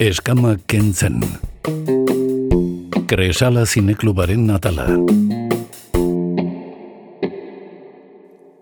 Eskama kentzen. Kresala zineklubaren natala.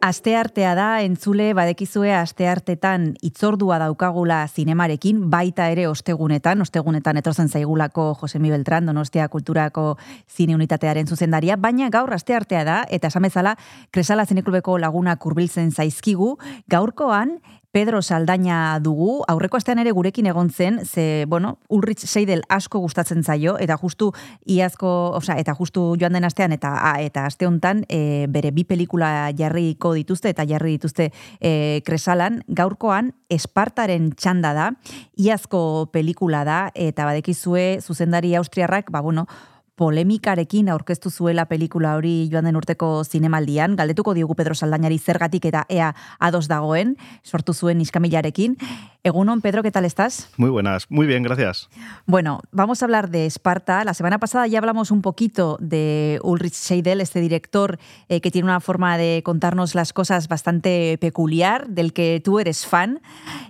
Asteartea da, entzule badekizue asteartetan itzordua daukagula zinemarekin, baita ere ostegunetan, ostegunetan etorzen zaigulako Josemi Beltran, Donostia Kulturako zine unitatearen zuzendaria, baina gaur asteartea da, eta esamezala, Kresala Zineklubeko laguna kurbiltzen zaizkigu, gaurkoan, Pedro Saldaña dugu, aurreko astean ere gurekin egon zen, ze, bueno, Ulrich Seidel asko gustatzen zaio, eta justu iazko, oza, eta justu joan den astean, eta a, eta aste honetan, e, bere bi pelikula jarriko dituzte, eta jarri dituzte e, kresalan, gaurkoan, Espartaren txanda da, iazko pelikula da, eta badekizue, zuzendari austriarrak, ba, bueno, polemikarekin aurkeztu zuela pelikula hori joan den urteko zinemaldian, galdetuko diogu Pedro Saldañari zergatik eta ea ados dagoen, sortu zuen iskamilarekin. Egunon, Pedro, ¿qué tal estás? Muy buenas, muy bien, gracias. Bueno, vamos a hablar de Esparta. La semana pasada ya hablamos un poquito de Ulrich Seidel, este director eh, que tiene una forma de contarnos las cosas bastante peculiar, del que tú eres fan.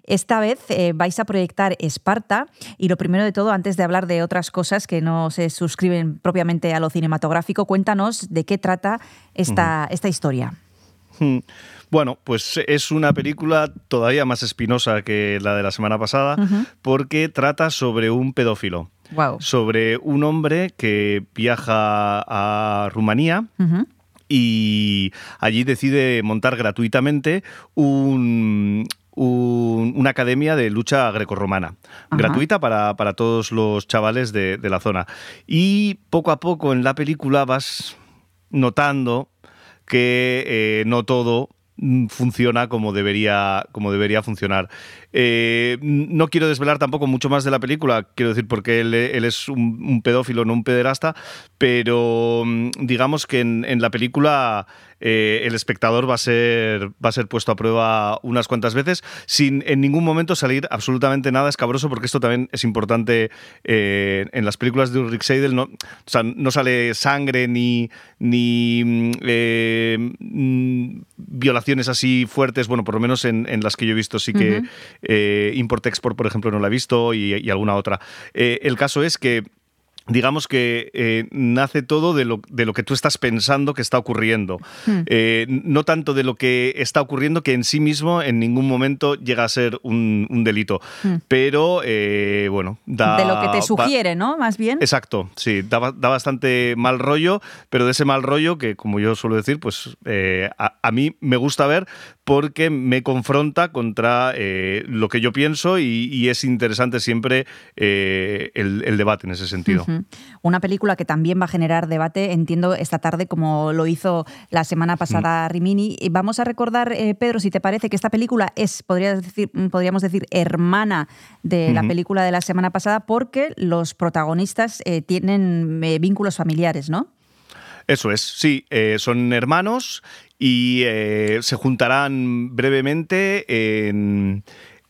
Esta vez eh, vais a proyectar Esparta y lo primero de todo, antes de hablar de otras cosas que no se suscriben propiamente a lo cinematográfico, cuéntanos de qué trata esta, uh -huh. esta historia. Bueno, pues es una película todavía más espinosa que la de la semana pasada uh -huh. porque trata sobre un pedófilo. Wow. Sobre un hombre que viaja a Rumanía. Uh -huh. Y allí decide montar gratuitamente un, un, una academia de lucha grecorromana, Ajá. gratuita para, para, todos los chavales de, de, la zona. Y poco a poco en la película vas notando que eh, no todo funciona como debería, como debería funcionar. Eh, no quiero desvelar tampoco mucho más de la película, quiero decir, porque él, él es un, pedófilo, no un pederasta, pero mm, digamos que en, la película eh, el espectador va a, ser, va a ser puesto a prueba unas cuantas veces sin en ningún momento salir absolutamente nada escabroso, porque esto también es importante eh, en las películas de Ulrich Seidel, no, sale sangre ni, ni eh, mm, violaciones así fuertes, bueno, por lo menos en, las que yo he visto sí que. Eh, Import-Export, por ejemplo, no la he visto y, y alguna otra. Eh, el caso es que digamos que eh, nace todo de lo, de lo, que tú estás pensando que está ocurriendo. Hmm. Eh, no tanto de lo que está ocurriendo que en sí mismo en ningún momento llega a ser un, un delito. Hmm. Pero, eh, bueno, da... De lo que te sugiere, ¿no? Más bien. Exacto, sí. Da, da, bastante mal rollo, pero de ese mal rollo que, como yo suelo decir, pues a, a, mí me gusta ver porque me confronta contra eh, lo que yo pienso y, y es interesante siempre el, el, debate en ese sentido. Uh -huh. Una película que también va a generar debate, entiendo, esta tarde, como lo hizo la semana pasada. Rimini. Vamos a recordar, eh, Pedro, si te parece que esta película es, podría decir, podríamos decir, hermana de uh -huh. la película de la semana pasada, porque los protagonistas eh, tienen eh, vínculos familiares, ¿no? Eso es, sí, eh, son hermanos y eh, se juntarán brevemente en,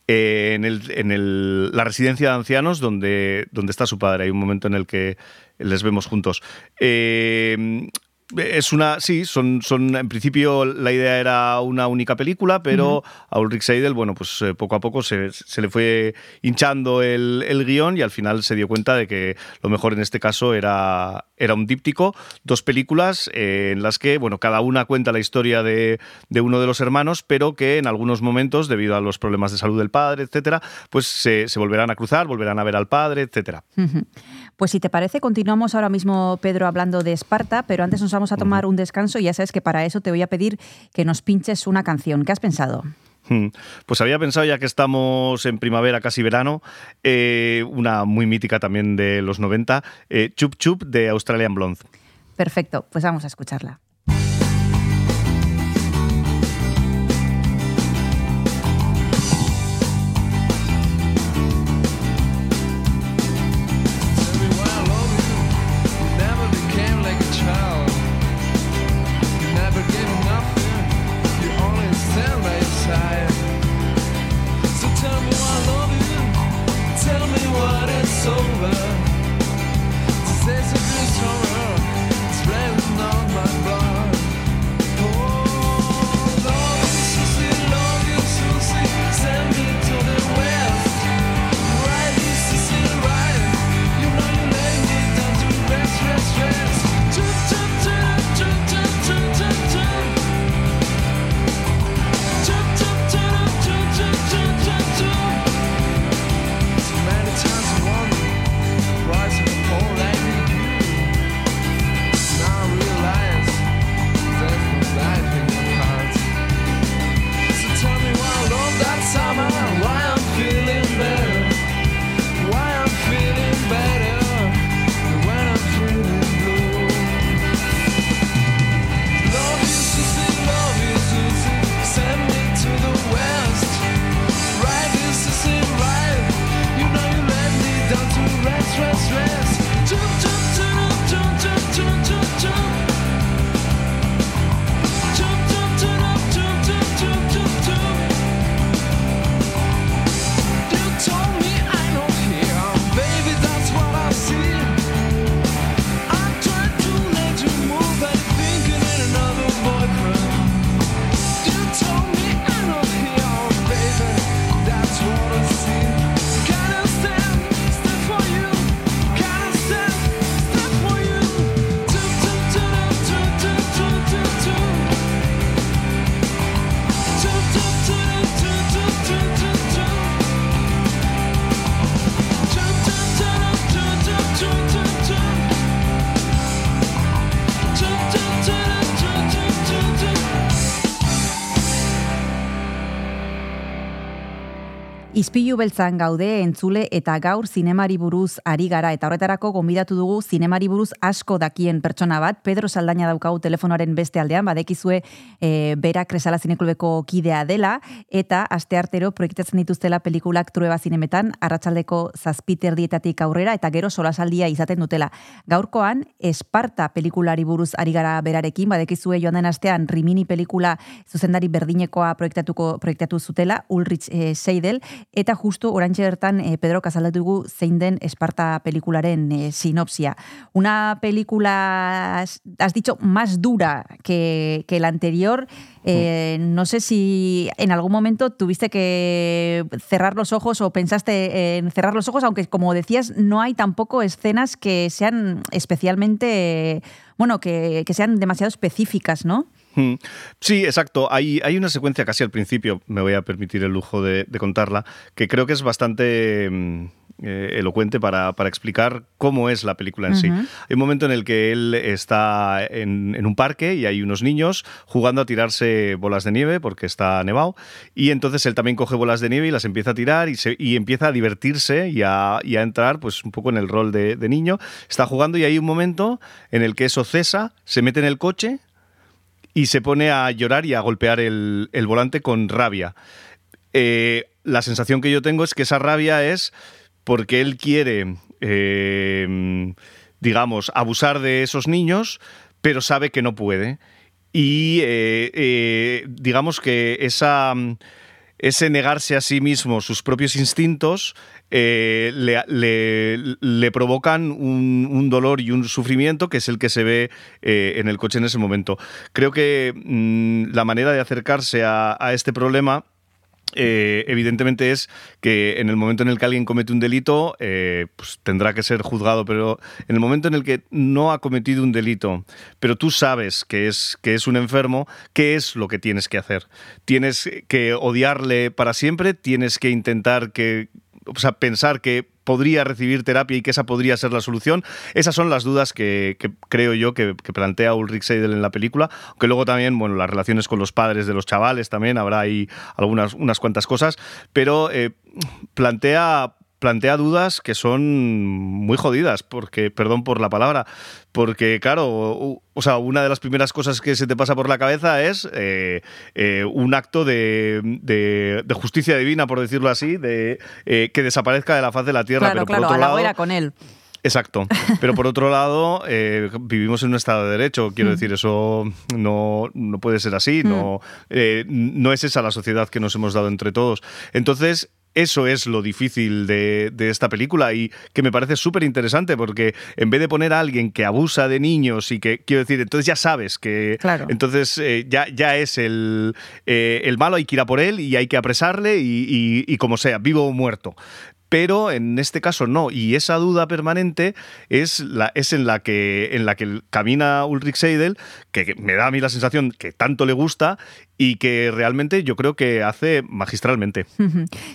en, el, en el, la residencia de ancianos donde, donde está su padre. Hay un momento en el que les vemos juntos. Eh, es una, sí, son, son, en principio la idea era una única película, pero uh -huh. a Ulrich Seidel, bueno, pues eh, poco a poco se, se, le fue hinchando el, el, guion y al final se dio cuenta de que lo mejor en este caso era, era un díptico, dos películas eh, en las que, bueno, cada una cuenta la historia de, de, uno de los hermanos, pero que en algunos momentos, debido a los problemas de salud del padre, etcétera, pues se, se volverán a cruzar, volverán a ver al padre, etcétera. Uh -huh. Pues si te parece, continuamos ahora mismo, Pedro, hablando de Esparta, pero antes nos vamos a tomar un descanso y ya sabes que para eso te voy a pedir que nos pinches una canción. ¿Qué has pensado? Hmm. Pues había pensado, ya que estamos en primavera, casi verano, eh, una muy mítica también de los 90, eh, Chup Chup de Australian Blonde. Perfecto, pues vamos a escucharla. Izpilu beltzan gaude entzule eta gaur zinemari buruz ari gara. Eta horretarako gonbidatu dugu zinemari buruz asko dakien pertsona bat, Pedro Saldaina daukagu telefonoaren beste aldean, badekizue e, bera kresala zineklubeko kidea dela. Eta asteartero proiektatzen dituztela pelikulak trueba zinemetan, arratsaldeko zazpiter dietatik aurrera eta gero solasaldia izaten dutela. Gaurkoan, Esparta pelikulari buruz ari gara berarekin, badekizue joan den astean Rimini pelikula zuzendari berdinekoa proiektatuko proiektatu zutela, Ulrich e, Seidel, eta justu orantxe bertan e, Pedro Casaldatu dugu zein den Esparta pelikularen e, sinopsia. Una película, has dicho, más dura que, que la anterior. Eh, no sé si en algún momento tuviste que cerrar los ojos o pensaste en cerrar los ojos, aunque como decías, no hay tampoco escenas que sean especialmente, bueno, que, que sean demasiado específicas, ¿no? Sí, exacto. Hay, hay una secuencia casi al principio, me voy a permitir el lujo de, contarla, que creo que es bastante mm, eh, elocuente para, explicar cómo es la película en sí. Hay un momento en el que él está en, un parque y hay unos niños jugando a tirarse bolas de nieve porque está nevado y entonces él también coge bolas de nieve y las empieza a tirar y, se, empieza a divertirse y a, entrar pues un poco en el rol de, de niño. Está jugando y hay un momento en el que eso cesa, se mete en el coche y se pone a llorar y a golpear el, volante con rabia. Eh, la sensación que yo tengo es que esa rabia es porque él quiere, eh, digamos, abusar de esos niños, pero sabe que no puede. Y eh, digamos que esa, ese negarse a sí mismo sus propios instintos eh, le, provocan un, dolor y un sufrimiento que es el que se ve eh, en el coche en ese momento. Creo que mm, la manera de acercarse a, este problema eh, evidentemente es que en el momento en el que alguien comete un delito, pues tendrá que ser juzgado, pero en el momento en el que no ha cometido un delito, pero tú sabes que es, que es un enfermo, ¿qué es lo que tienes que hacer? Tienes que odiarle para siempre, tienes que intentar que, o sea, pensar que podría recibir terapia y que esa podría ser la solución. Esas son las dudas que, creo yo que, plantea Ulrich Seidel en la película, aunque luego también, bueno, las relaciones con los padres de los chavales también, habrá ahí algunas unas cuantas cosas, pero eh, plantea plantea dudas que son muy jodidas, porque, perdón por la palabra, porque claro, o sea, una de las primeras cosas que se te pasa por la cabeza es eh, eh, un acto de, justicia divina, por decirlo así, de eh, que desaparezca de la faz de la tierra. Claro, pero claro, por otro lado, con él. Exacto. Pero por otro lado, vivimos en un estado de derecho. Quiero mm. decir, eso no, puede ser así. No, mm. no es esa la sociedad que nos hemos dado entre todos. Entonces, eso es lo difícil de, esta película y que me parece súper interesante porque en vez de poner a alguien que abusa de niños y que, quiero decir, entonces ya sabes que... Entonces eh, ya, ya es el, eh, el malo, hay que ir a por él y hay que apresarle y como sea, vivo o muerto pero en este caso no. Y esa duda permanente es, la, es en, la que, en la que camina Ulrich Seidel, que me da a mí la sensación que tanto le gusta y que realmente yo creo que hace magistralmente.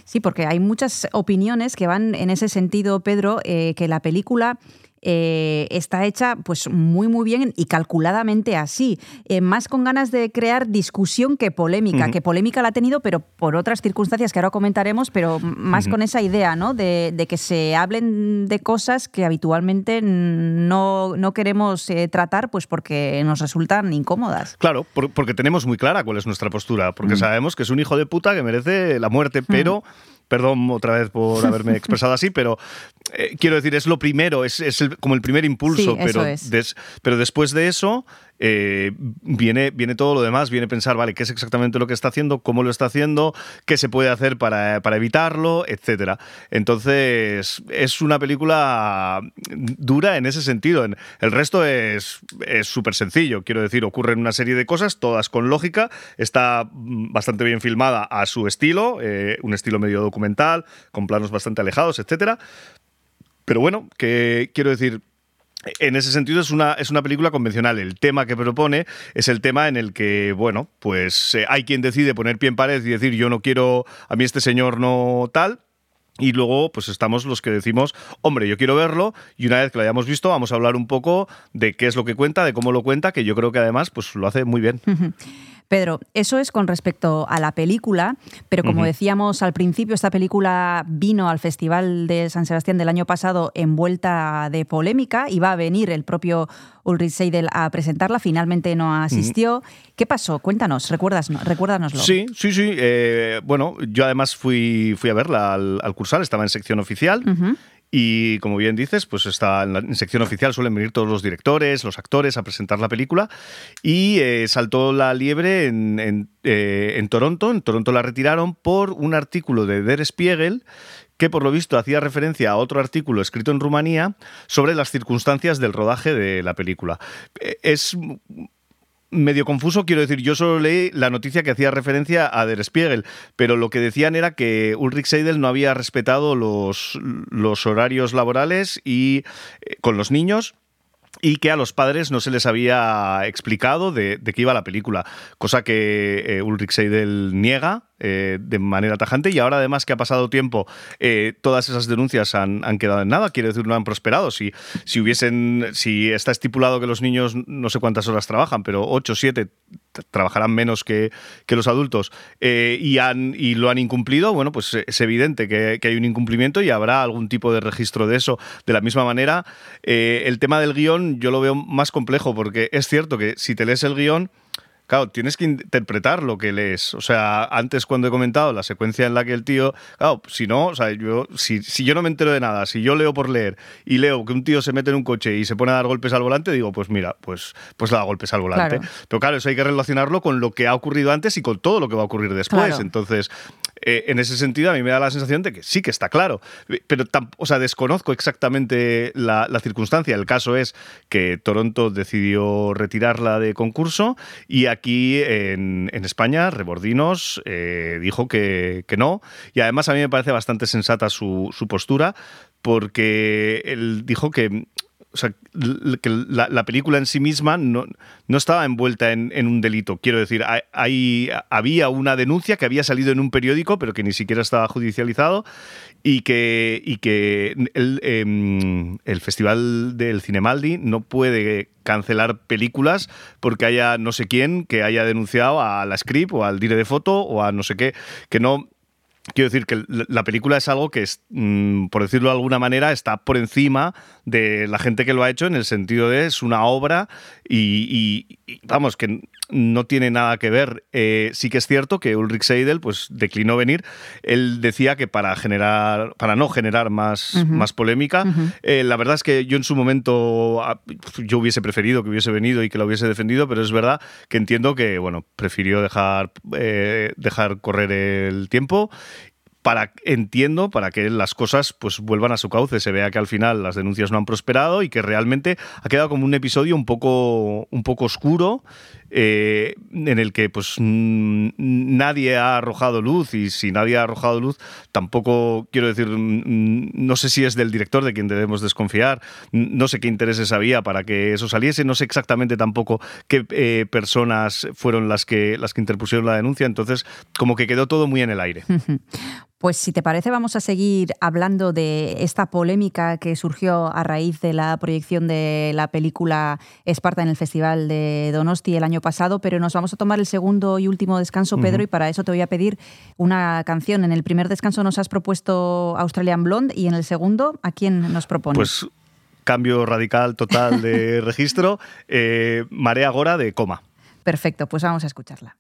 Sí, porque hay muchas opiniones que van en ese sentido, Pedro, eh, que la película eh, está hecha pues muy muy bien y calculadamente así, eh, más con ganas de crear discusión que polémica, que polémica la ha tenido, pero por otras circunstancias que ahora comentaremos, pero más con esa idea, ¿no? De, que se hablen de cosas que habitualmente no, no queremos eh, tratar, pues porque nos resultan incómodas. Claro, porque tenemos muy clara cuál es nuestra postura, porque sabemos que es un hijo de puta que merece la muerte, pero Perdón otra vez por haberme expresado así, pero eh, quiero decir, es lo primero, es, como el primer impulso, pero, pero después de eso eh, viene, viene todo lo demás, viene pensar, vale, qué es exactamente lo que está haciendo, cómo lo está haciendo, qué se puede hacer para, evitarlo, etc. Entonces, es una película dura en ese sentido. El resto es súper sencillo, quiero decir, ocurren una serie de cosas, todas con lógica, está bastante bien filmada a su estilo, eh, un estilo medio documental, con planos bastante alejados, etc. Pero bueno, que quiero decir, en ese sentido es una, es una película convencional. El tema que propone es el tema en el que, bueno, pues eh, hay quien decide poner pie en pared y decir yo no quiero, a mí este señor no tal, y luego, pues estamos los que decimos, hombre, yo quiero verlo, y una vez que lo hayamos visto, vamos a hablar un poco de qué es lo que cuenta, de cómo lo cuenta, que yo creo que además pues lo hace muy bien. Pedro, eso es con respecto a la película, pero como decíamos al principio, esta película vino al Festival de San Sebastián del año pasado envuelta de polémica, iba a venir el propio Ulrich Seidel a presentarla, finalmente no asistió. ¿Qué pasó? Cuéntanos, recuérdanoslo. Sí, sí, sí. Eh, bueno, yo además fui, fui a verla al, al Cursal, estaba en sección oficial. Y como bien dices, pues está en la sección oficial, suelen venir todos los directores, los actores a presentar la película. Y eh, saltó la liebre en, eh, en, Toronto. En Toronto la retiraron por un artículo de Der Spiegel que por lo visto hacía referencia a otro artículo escrito en Rumanía sobre las circunstancias del rodaje de la película. Eh, es medio confuso, quiero decir, yo solo leí la noticia que hacía referencia a Der Spiegel, pero lo que decían era que Ulrich Seidel no había respetado los, los horarios laborales y eh, con los niños y que a los padres no se les había explicado de, qué iba la película, cosa que eh, Ulrich Seidel niega eh, de manera tajante y ahora además que ha pasado tiempo, eh, todas esas denuncias han, quedado en nada, quiere decir, no han prosperado. Si, si hubiesen, si está estipulado que los niños no sé cuántas horas trabajan, pero 8, 7 trabajarán menos que, que los adultos eh, y, han, y lo han incumplido, bueno, pues es evidente que, que, hay un incumplimiento y habrá algún tipo de registro de eso. De la misma manera, el tema del guion yo lo veo más complejo porque es cierto que si te lees el guion, claro, tienes que interpretar lo que lees. O sea, antes cuando he comentado la secuencia en la que el tío, claro, si no, o sea, yo, si, yo no me entero de nada, si yo leo por leer y leo que un tío se mete en un coche y se pone a dar golpes al volante, digo, pues mira, pues, pues le da golpes al volante. Pero claro, eso hay que relacionarlo con lo que ha ocurrido antes y con todo lo que va a ocurrir después. Entonces, eh, en ese sentido, a mí me da la sensación de que sí que está claro, pero o sea, desconozco exactamente la, circunstancia. El caso es que Toronto decidió retirarla de concurso y aquí en, España, Rebordinos eh, dijo que, no. Y además a mí me parece bastante sensata su postura porque él dijo que o sea, que la, película en sí misma no, no estaba envuelta en, un delito. Quiero decir, hay, había una denuncia que había salido en un periódico, pero que ni siquiera estaba judicializado, y que, y que el, em, el Festival del Cinemaldi no puede cancelar películas porque haya no sé quién que haya denunciado a la script o al dire de foto o a no sé qué, que no Quiero decir que la película es algo que, es, mm, por decirlo de alguna manera, está por encima de la gente que lo ha hecho en el sentido de es una obra y, vamos, que no tiene nada que ver. Eh, sí que es cierto que Ulrich Seidel pues, declinó venir. Él decía que para, generar, para no generar más, más polémica, eh, la verdad es que yo en su momento ah, yo hubiese preferido que hubiese venido y que lo hubiese defendido, pero es verdad que entiendo que bueno, prefirió dejar, eh, dejar correr el tiempo para, entiendo, para que las cosas pues vuelvan a su cauce, se vea que al final las denuncias no han prosperado y que realmente ha quedado como un episodio un poco, un poco oscuro eh, en el que pues nadie ha arrojado luz y si nadie ha arrojado luz tampoco quiero decir no sé si es del director de quien debemos desconfiar no sé qué intereses había para que eso saliese no sé exactamente tampoco qué eh, personas fueron las que las que interpusieron la denuncia entonces como que quedó todo muy en el aire. Pues si te parece vamos a seguir hablando de esta polémica que surgió a raíz de la proyección de la película Esparta en el Festival de Donosti el año pasado, pero nos vamos a tomar el segundo y último descanso, Pedro, y para eso te voy a pedir una canción. En el primer descanso nos has propuesto Australian Blonde y en el segundo, ¿a quién nos propones? Pues cambio radical total de registro, eh, Marea Gora de Coma. Perfecto, pues vamos a escucharla.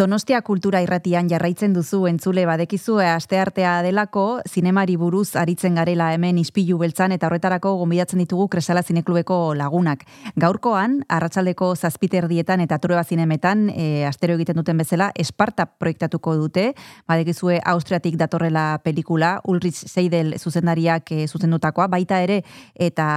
Donostia kultura irratian jarraitzen duzu entzule badekizue asteartea delako, zinemari buruz aritzen garela hemen ispilu beltzan eta horretarako gombidatzen ditugu Kresala Zineklubeko lagunak. Gaurkoan, arratsaldeko zazpiterdietan eta tureba zinemetan, e, astero egiten duten bezala, Esparta proiektatuko dute, badekizue Austriatik datorrela pelikula, Ulrich Seidel zuzendariak e, zuzendutakoa, baita ere, eta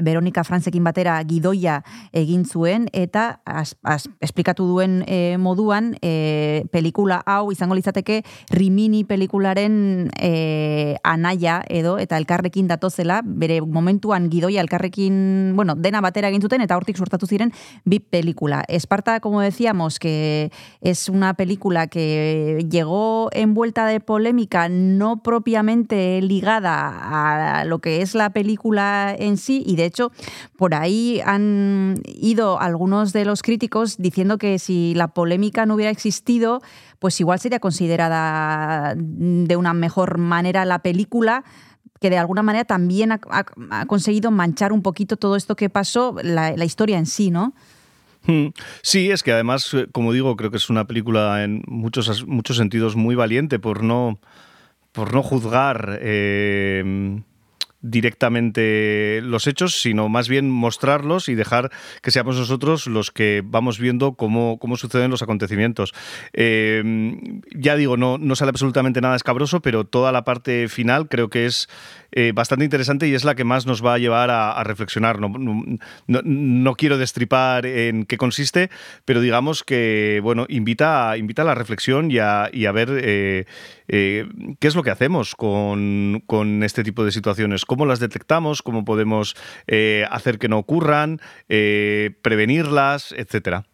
Veronika Franzekin batera gidoia egin zuen, eta as, as, esplikatu duen e, moduan, e, pelikula hau izango litzateke Rimini pelikularen e, anaia edo eta elkarrekin datozela, bere momentuan gidoia elkarrekin, bueno, dena batera egin zuten eta hortik sortatu ziren bi pelikula. Esparta, como decíamos, que es una película que llegó envuelta de polémica no propiamente ligada a lo que es la película en sí y de hecho por ahí han ido algunos de los críticos diciendo que si la polémica no hubiera existido, pues igual sería considerada de una mejor manera la película que de alguna manera también ha, conseguido manchar un poquito todo esto que pasó, la, historia en sí, ¿no? Hmm. Sí, es que además, eh, como digo, creo que es una película en muchos, muchos sentidos muy valiente por no, por no juzgar eh, directamente los hechos, sino más bien mostrarlos y dejar que seamos nosotros los que vamos viendo cómo, cómo suceden los acontecimientos. Em, ya digo, no, no sale absolutamente nada escabroso, pero toda la parte final creo que es eh, bastante interesante y es la que más nos va a llevar a, reflexionar. No, no, quiero destripar en qué consiste, pero digamos que bueno, invita, invita a la reflexión y a, y a ver eh, eh, qué es lo que hacemos con, con, este tipo de situaciones, cómo las detectamos, cómo podemos hacer que no ocurran, prevenirlas, etcétera.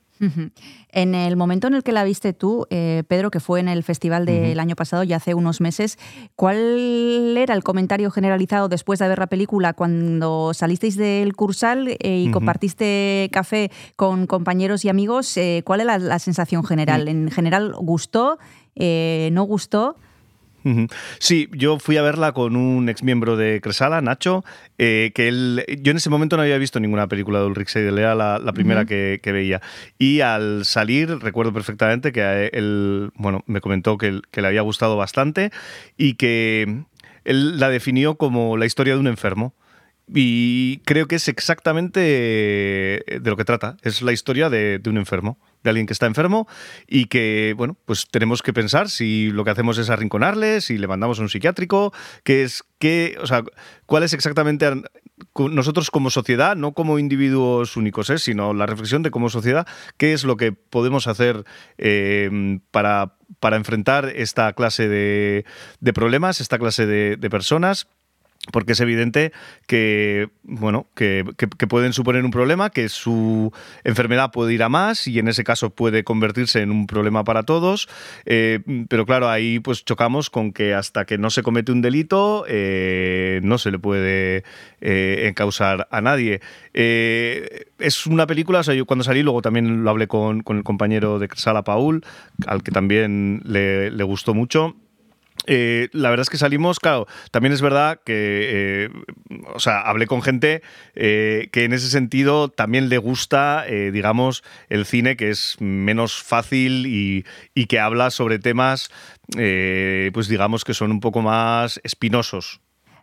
En el momento en el que la viste tú, eh, Pedro, que fue en el festival del año pasado, ya hace unos meses, ¿cuál era el comentario generalizado después de ver la película cuando salisteis del Cursal eh, y compartiste café con compañeros y amigos? Eh, ¿Cuál era la, sensación general? ¿En general gustó? ¿No gustó? Sí, yo fui a verla con un ex miembro de Cresala, Nacho, eh, que él, yo en ese momento no había visto ninguna película de Ulrich Seidel, era la, primera que, veía. Y al salir, recuerdo perfectamente que él, bueno, me comentó que, que le había gustado bastante y que él la definió como la historia de un enfermo. Y creo que es exactamente de lo que trata. Es la historia de un enfermo de alguien que está enfermo y que, bueno, pues tenemos que pensar si lo que hacemos es arrinconarle, si le mandamos a un psiquiátrico, qué es, qué, o sea, cuál es exactamente nosotros como sociedad, no como individuos únicos, ¿eh? sino la reflexión de como sociedad, qué es lo que podemos hacer eh, para, para enfrentar esta clase de, problemas, esta clase de personas porque es evidente que, bueno, que, pueden suponer un problema, que su enfermedad puede ir a más y en ese caso puede convertirse en un problema para todos. Eh, pero claro, ahí pues chocamos con que hasta que no se comete un delito eh, no se le puede eh, encausar a nadie. es una película, yo cuando salí, luego también lo hablé con, el compañero de Sala Paul, al que también le, le gustó mucho. Eh, la verdad es que salimos, claro, también es verdad que, eh, o sea, hablé con gente eh, que en ese sentido también le gusta, digamos, el cine que es menos fácil y, y que habla sobre temas, pues digamos, que son un poco más espinosos.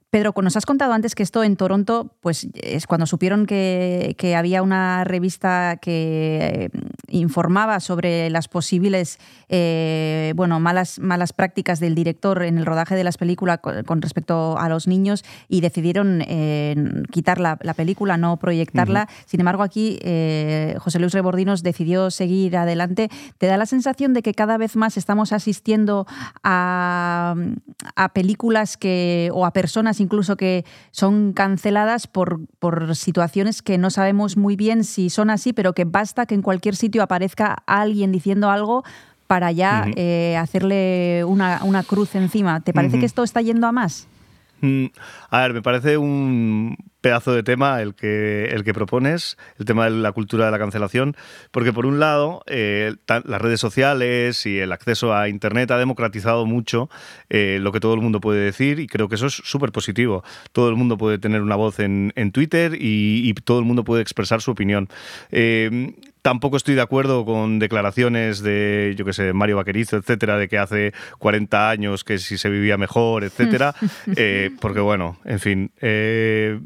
Pedro, nos has contado antes que esto en Toronto, pues es cuando supieron que, había una revista que eh, informaba sobre las posibles eh, bueno, malas, malas prácticas del director en el rodaje de las películas con, respecto a los niños y decidieron eh, quitar la, película, no proyectarla. Sin embargo, aquí José Luis Rebordinos decidió seguir adelante. ¿Te da la sensación de que cada vez más estamos asistiendo a, a películas que, o a personas incluso que son canceladas por, por situaciones que no sabemos muy bien si son así, pero que basta que en cualquier sitio aparezca alguien diciendo algo para ya eh, hacerle una, cruz encima. ¿Te parece que esto está yendo a más? Mm, a ver, me parece un pedazo de tema el que, el que propones, el tema de la cultura de la cancelación, porque por un lado eh, las redes sociales y el acceso a Internet ha democratizado mucho eh, lo que todo el mundo puede decir y creo que eso es súper positivo. Todo el mundo puede tener una voz en, Twitter y, todo el mundo puede expresar su opinión. Eh, Tampoco estoy de acuerdo con declaraciones de, yo qué sé, Mario Vaquerizo, etcétera, de que hace 40 años que si se vivía mejor, etcétera. Eh, porque, bueno, en fin. Eh,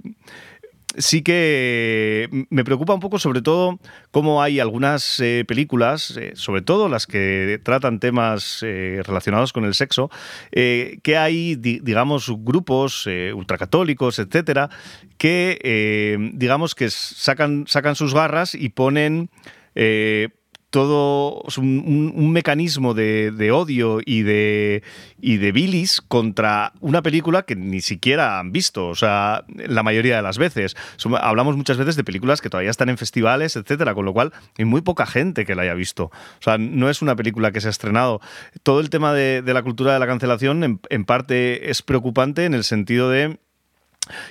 sí que me preocupa un poco sobre todo cómo hay algunas eh, películas, sobre todo las que tratan temas relacionados con el sexo, que hay, digamos, grupos ultracatólicos, etcétera, que, digamos, que sacan, sacan sus garras y ponen eh, todo un, mecanismo de, odio y de, y bilis contra una película que ni siquiera han visto, o sea, la mayoría de las veces. Hablamos muchas veces de películas que todavía están en festivales, etcétera, con lo cual hay muy poca gente que la haya visto. O sea, no es una película que se ha estrenado. Todo el tema de, la cultura de la cancelación en parte es preocupante en el sentido de,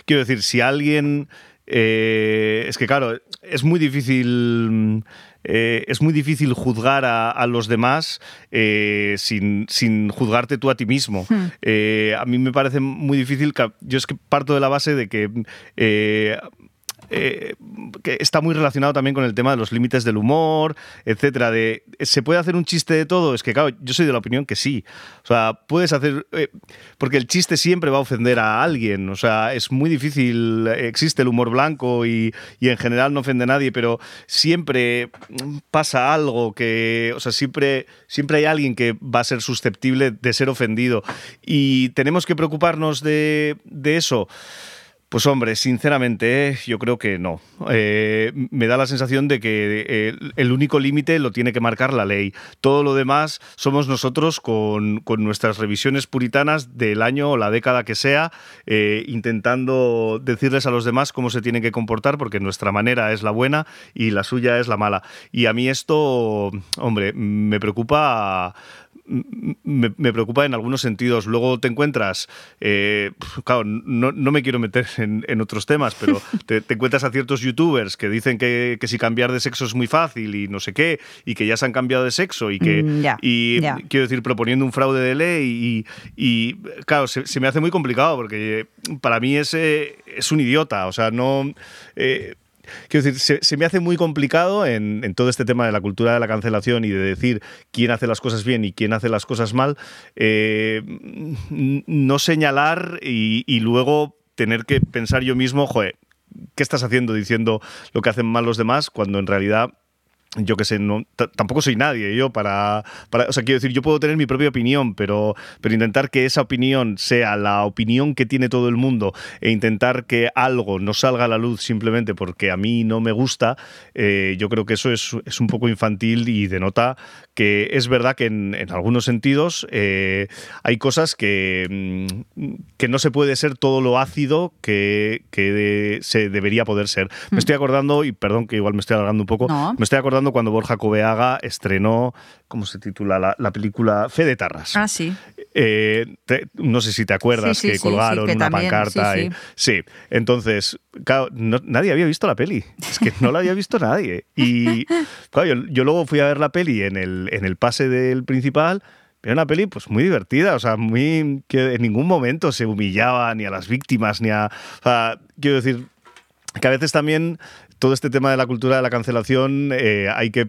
quiero decir, si alguien eh, es que, claro, es muy difícil. Eh, es muy difícil juzgar a, los demás eh, sin, sin, juzgarte tú a ti mismo. Hmm. a mí me parece muy difícil. yo es que parto de la base de que eh, que está muy relacionado también con el tema de los límites del humor, etcétera. De, ¿Se puede hacer un chiste de todo? Es que, claro, yo soy de la opinión que sí. O sea, puedes hacer. Eh, porque el chiste siempre va a ofender a alguien. O sea, es muy difícil. Existe el humor blanco y, en general no ofende a nadie, pero siempre pasa algo que. O sea, siempre, siempre hay alguien que va a ser susceptible de ser ofendido. Y tenemos que preocuparnos de, de eso. Pues hombre, sinceramente yo creo que no. Eh, me da la sensación de que eh, el único límite lo tiene que marcar la ley. Todo lo demás somos nosotros con, nuestras revisiones puritanas del año o la década que sea, eh, intentando decirles a los demás cómo se tienen que comportar, porque nuestra manera es la buena y la suya es la mala. Y a mí esto, hombre, me preocupa me, preocupa en algunos sentidos. Luego te encuentras, eh, claro, no, me quiero meter en, otros temas, pero te, encuentras a ciertos youtubers que dicen que, si cambiar de sexo es muy fácil y no sé qué, y que ya se han cambiado de sexo y que, mm, y quiero decir, proponiendo un fraude de ley y, claro, se, me hace muy complicado porque para mí ese es un idiota, o sea, no... Eh, Quiero decir, se, me hace muy complicado en, todo este tema de la cultura de la cancelación y de decir quién hace las cosas bien y quién hace las cosas mal, eh, no señalar y, luego tener que pensar yo mismo, joder, ¿qué estás haciendo diciendo lo que hacen mal los demás cuando en realidad yo qué sé, no, tampoco soy nadie yo para, para, O sea, quiero decir, yo puedo tener mi propia opinión, pero, pero intentar que esa opinión sea la opinión que tiene todo el mundo e intentar que algo no salga a la luz simplemente porque a mí no me gusta, eh, yo creo que eso es, es, un poco infantil y denota que es verdad que en, algunos sentidos eh, hay cosas que, mm, que no se puede ser todo lo ácido que, que se debería poder ser. Me mm. estoy acordando, y perdón que igual me estoy alargando un poco, me estoy acordando cuando Borja Cobeaga estrenó, ¿cómo se titula? La, película Fe de Tarras. Ah, sí. Eh, no sé si te acuerdas que colgaron una pancarta. sí, entonces, claro, nadie había visto la peli. Es que no la había visto nadie. Y claro, yo, luego fui a ver la peli en el, en el pase del principal. Era una peli pues muy divertida, o sea, muy que en ningún momento se humillaba ni a las víctimas ni a, o sea, quiero decir que a veces también todo este tema de la cultura de la cancelación eh, hay que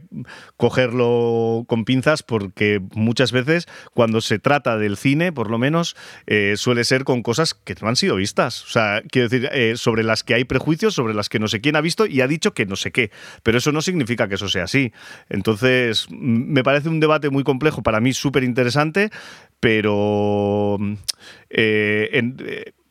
cogerlo con pinzas porque muchas veces cuando se trata del cine, por lo menos, eh, suele ser con cosas que no han sido vistas. O sea, quiero decir, eh, sobre las que hay prejuicios, sobre las que no sé quién ha visto y ha dicho que no sé qué. Pero eso no significa que eso sea así. Entonces, me parece un debate muy complejo, para mí súper interesante, pero...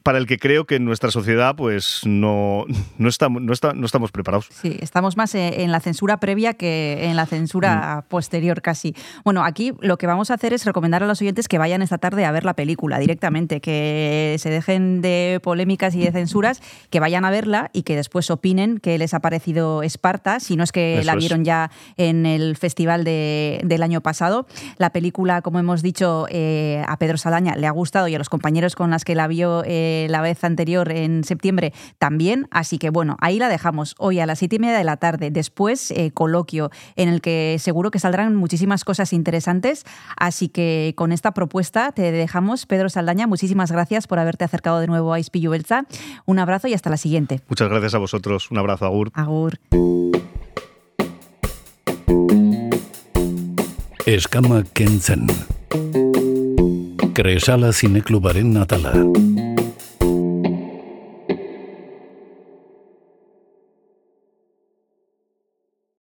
para el que creo que en nuestra sociedad pues no, no, estamos, no, está, no estamos preparados. Sí, estamos más en la censura previa que en la censura mm. posterior casi. Bueno, aquí lo que vamos a hacer es recomendar a los oyentes que vayan esta tarde a ver la película directamente, que se dejen de polémicas y de censuras, que vayan a verla y que después opinen qué les ha parecido Esparta, si no es que la vieron ya en el festival de, del año pasado. La película, como hemos dicho, eh, a Pedro Salaña le ha gustado y a los compañeros con las que la vio... Eh, la vez anterior en septiembre también. Así que bueno, ahí la dejamos hoy a las siete y media de la tarde. Después, eh, coloquio en el que seguro que saldrán muchísimas cosas interesantes. Así que con esta propuesta te dejamos. Pedro Saldaña, muchísimas gracias por haberte acercado de nuevo a Ispillu Belza. Un abrazo y hasta la siguiente. Muchas gracias a vosotros. Un abrazo, Agur. Agur. Eskama kentzen. Kresala zineklubaren natala.